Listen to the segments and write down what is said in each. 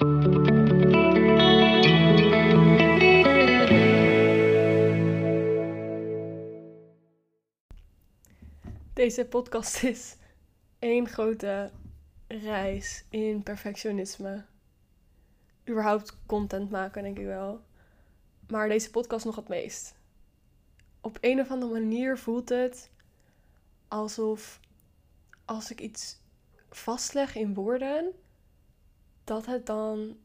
Deze podcast is één grote reis in perfectionisme. Überhaupt content maken, denk ik wel. Maar deze podcast nog het meest. Op een of andere manier voelt het alsof als ik iets vastleg in woorden, dat het dan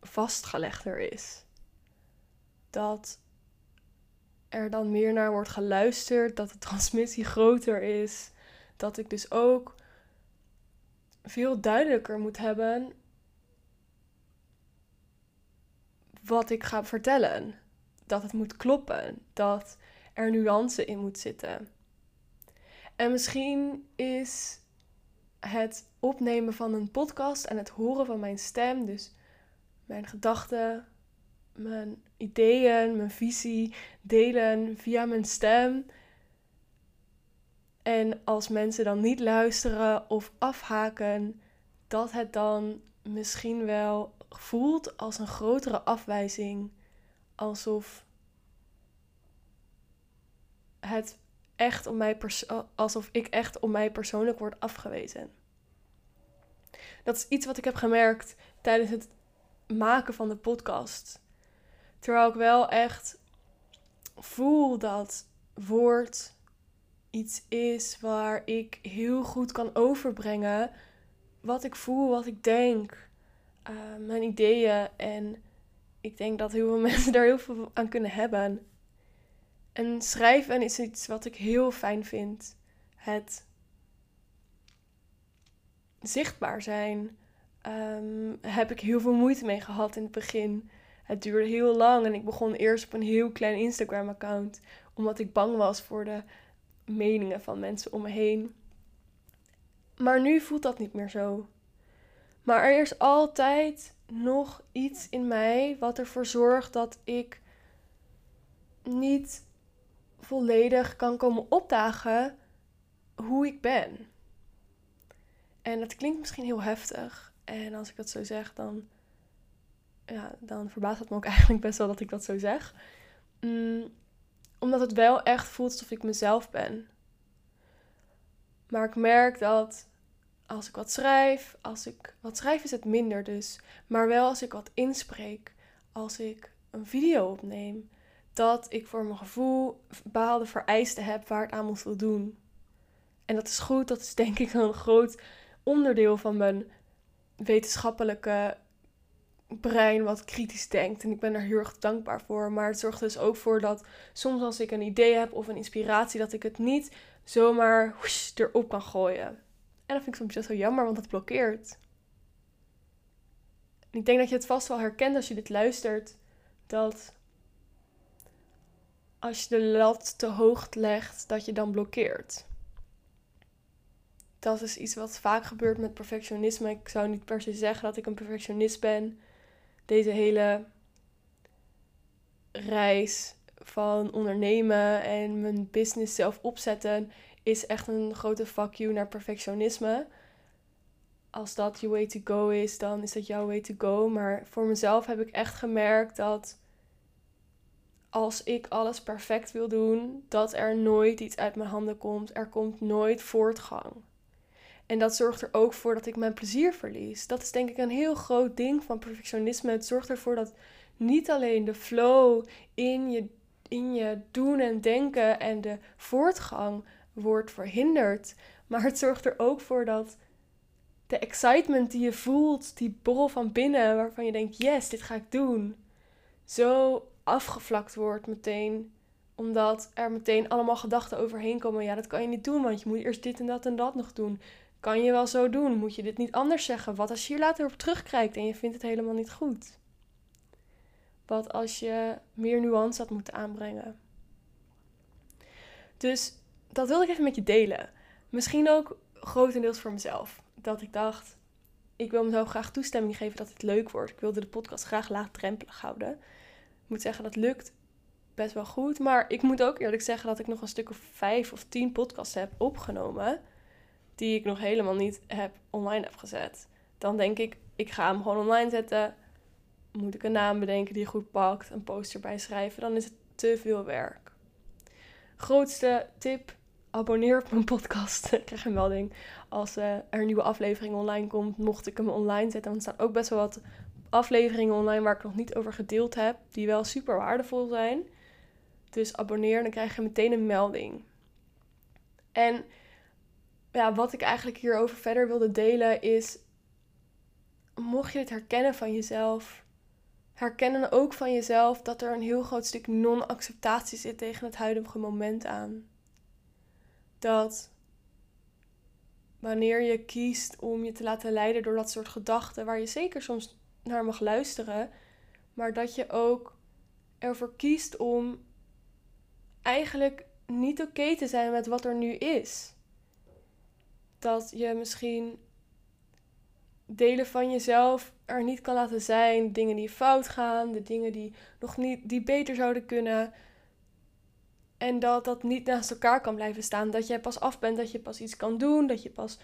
vastgelegder is. Dat er dan meer naar wordt geluisterd, dat de transmissie groter is. Dat ik dus ook veel duidelijker moet hebben wat ik ga vertellen. Dat het moet kloppen, dat er nuance in moet zitten. En misschien is het opnemen van een podcast en het horen van mijn stem, dus mijn gedachten, mijn ideeën, mijn visie delen via mijn stem. En als mensen dan niet luisteren of afhaken, dat het dan misschien wel voelt als een grotere afwijzing. Alsof het echt om mij alsof ik echt om mij persoonlijk word afgewezen. Dat is iets wat ik heb gemerkt tijdens het maken van de podcast. Terwijl ik wel echt voel dat woord iets is waar ik heel goed kan overbrengen wat ik voel, wat ik denk, uh, mijn ideeën. En ik denk dat heel veel mensen daar heel veel aan kunnen hebben. En schrijven is iets wat ik heel fijn vind. Het zichtbaar zijn. Um, heb ik heel veel moeite mee gehad in het begin. Het duurde heel lang en ik begon eerst op een heel klein Instagram-account, omdat ik bang was voor de meningen van mensen om me heen. Maar nu voelt dat niet meer zo. Maar er is altijd nog iets in mij wat ervoor zorgt dat ik niet volledig kan komen opdagen hoe ik ben. En dat klinkt misschien heel heftig. En als ik dat zo zeg, dan, ja, dan verbaast het me ook eigenlijk best wel dat ik dat zo zeg. Mm, omdat het wel echt voelt alsof ik mezelf ben. Maar ik merk dat als ik wat schrijf, als ik wat schrijf is het minder dus. Maar wel als ik wat inspreek, als ik een video opneem, dat ik voor mijn gevoel bepaalde vereisten heb waar het aan moet voldoen. En dat is goed, dat is denk ik een groot onderdeel van mijn wetenschappelijke brein wat kritisch denkt. En ik ben er heel erg dankbaar voor. Maar het zorgt dus ook voor dat soms als ik een idee heb of een inspiratie, dat ik het niet zomaar whoosh, erop kan gooien. En dat vind ik soms best wel jammer, want het blokkeert. Ik denk dat je het vast wel herkent als je dit luistert. Dat als je de lat te hoog legt, dat je dan blokkeert. Dat is iets wat vaak gebeurt met perfectionisme. Ik zou niet per se zeggen dat ik een perfectionist ben. Deze hele reis van ondernemen en mijn business zelf opzetten is echt een grote fuck you naar perfectionisme. Als dat your way to go is, dan is dat jouw way to go. Maar voor mezelf heb ik echt gemerkt dat als ik alles perfect wil doen, dat er nooit iets uit mijn handen komt. Er komt nooit voortgang. En dat zorgt er ook voor dat ik mijn plezier verlies. Dat is denk ik een heel groot ding van perfectionisme. Het zorgt ervoor dat niet alleen de flow in je, in je doen en denken en de voortgang wordt verhinderd, maar het zorgt er ook voor dat de excitement die je voelt, die borrel van binnen, waarvan je denkt: yes, dit ga ik doen, zo afgevlakt wordt meteen omdat er meteen allemaal gedachten overheen komen. Ja, dat kan je niet doen, want je moet eerst dit en dat en dat nog doen. Kan je wel zo doen? Moet je dit niet anders zeggen? Wat als je hier later op terugkijkt en je vindt het helemaal niet goed? Wat als je meer nuance had moeten aanbrengen? Dus dat wilde ik even met je delen. Misschien ook grotendeels voor mezelf. Dat ik dacht, ik wil mezelf graag toestemming geven dat het leuk wordt. Ik wilde de podcast graag laagdrempelig houden. Ik moet zeggen, dat lukt best wel goed. Maar ik moet ook eerlijk zeggen dat ik nog een stuk of vijf of tien podcasts heb opgenomen. Die ik nog helemaal niet heb online heb gezet. Dan denk ik, ik ga hem gewoon online zetten. Moet ik een naam bedenken die goed pakt, een poster bij schrijven, dan is het te veel werk. Grootste tip: abonneer op mijn podcast. ik krijg een melding als uh, er een nieuwe aflevering online komt. Mocht ik hem online zetten, want staan ook best wel wat afleveringen online waar ik nog niet over gedeeld heb, die wel super waardevol zijn. Dus abonneer, dan krijg je meteen een melding. En ja, wat ik eigenlijk hierover verder wilde delen is, mocht je het herkennen van jezelf, herkennen ook van jezelf dat er een heel groot stuk non-acceptatie zit tegen het huidige moment aan. Dat wanneer je kiest om je te laten leiden door dat soort gedachten, waar je zeker soms naar mag luisteren, maar dat je ook ervoor kiest om eigenlijk niet oké te zijn met wat er nu is. Dat je misschien delen van jezelf er niet kan laten zijn, dingen die fout gaan, de dingen die nog niet die beter zouden kunnen. En dat dat niet naast elkaar kan blijven staan. Dat je pas af bent, dat je pas iets kan doen, dat je pas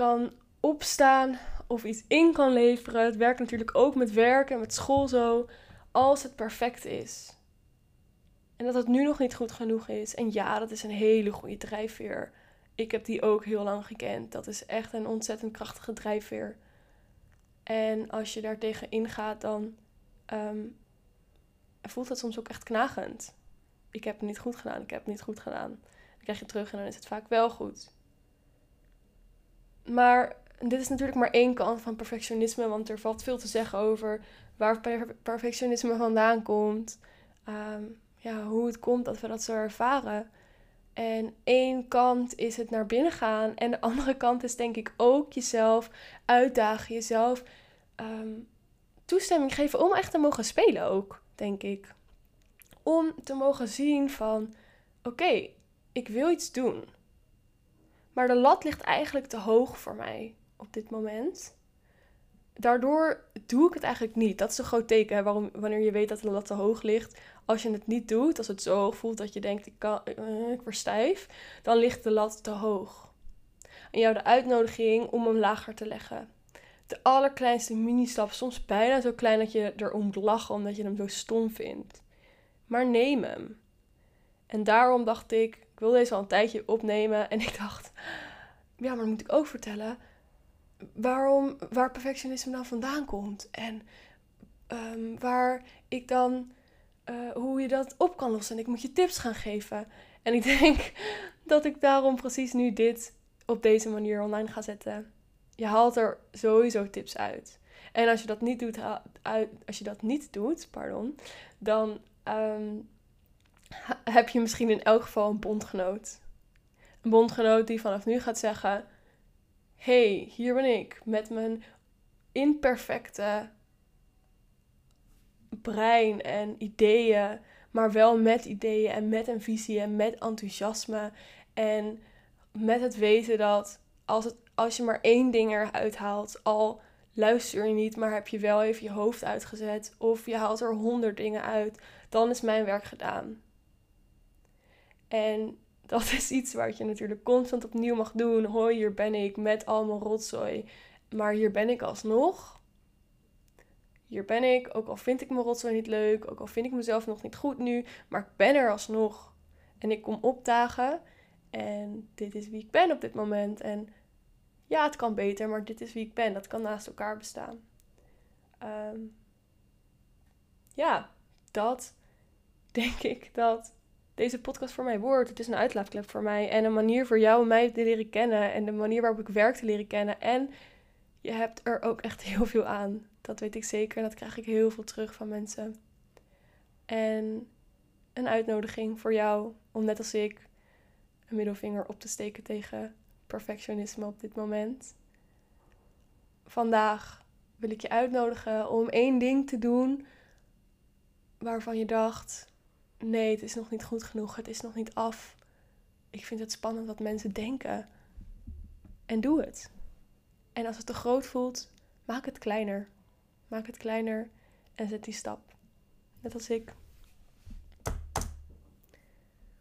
kan opstaan of iets in kan leveren. Het werkt natuurlijk ook met werk en met school zo. Als het perfect is. En dat het nu nog niet goed genoeg is. En ja, dat is een hele goede drijfveer. Ik heb die ook heel lang gekend. Dat is echt een ontzettend krachtige drijfveer. En als je daar tegen ingaat, dan um, voelt dat soms ook echt knagend. Ik heb het niet goed gedaan, ik heb het niet goed gedaan. Dan krijg je terug en dan is het vaak wel goed. Maar dit is natuurlijk maar één kant van perfectionisme, want er valt veel te zeggen over waar perfectionisme vandaan komt. Ehm, ja, hoe het komt dat we dat zo ervaren. En één kant is het naar binnen gaan. En de andere kant is denk ik ook jezelf uitdagen. Jezelf ehm, toestemming geven om echt te mogen spelen ook, denk ik. Om te mogen zien van, oké, ik wil iets doen. Maar de lat ligt eigenlijk te hoog voor mij op dit moment. Daardoor doe ik het eigenlijk niet. Dat is een groot teken waarom, wanneer je weet dat de lat te hoog ligt. Als je het niet doet, als het zo hoog voelt dat je denkt, ik, kan, uh, ik word stijf, dan ligt de lat te hoog. En jou de uitnodiging om hem lager te leggen. De allerkleinste mini-stap, soms bijna zo klein dat je erom moet lachen omdat je hem zo stom vindt. Maar neem hem. En daarom dacht ik, ik wil deze al een tijdje opnemen. En ik dacht, ja, maar dan moet ik ook vertellen waarom, waar perfectionisme dan vandaan komt. En um, waar ik dan, uh, hoe je dat op kan lossen. En ik moet je tips gaan geven. En ik denk dat ik daarom precies nu dit op deze manier online ga zetten. Je haalt er sowieso tips uit. En als je dat niet doet, als je dat niet doet pardon, dan um, heb je misschien in elk geval een bondgenoot. Een bondgenoot die vanaf nu gaat zeggen: hey, hier ben ik met mijn imperfecte brein en ideeën, maar wel met ideeën en met een visie en met enthousiasme en met het weten dat als, het, als je maar één ding eruit haalt, al luister je niet, maar heb je wel even je hoofd uitgezet of je haalt er honderd dingen uit, dan is mijn werk gedaan. En dat is iets waar je natuurlijk constant opnieuw mag doen. Hoi, hier ben ik met al mijn rotzooi. Maar hier ben ik alsnog. Hier ben ik, ook al vind ik mijn rotzooi niet leuk, ook al vind ik mezelf nog niet goed nu, maar ik ben er alsnog. En ik kom opdagen en dit is wie ik ben op dit moment. En ja, het kan beter, maar dit is wie ik ben. Dat kan naast elkaar bestaan. Ehm, ja, dat denk ik dat deze podcast voor mij wordt. Het is een uitlaatklep voor mij en een manier voor jou om mij te leren kennen en de manier waarop ik werk te leren kennen. En je hebt er ook echt heel veel aan. Dat weet ik zeker en dat krijg ik heel veel terug van mensen. En een uitnodiging voor jou om net als ik een middelvinger op te steken tegen perfectionisme op dit moment. Vandaag wil ik je uitnodigen om één ding te doen waarvan je dacht: nee, het is nog niet goed genoeg, het is nog niet af. Ik vind het spannend wat mensen denken. En doe het. En als het te groot voelt, maak het kleiner. Maak het kleiner en zet die stap. Net als ik.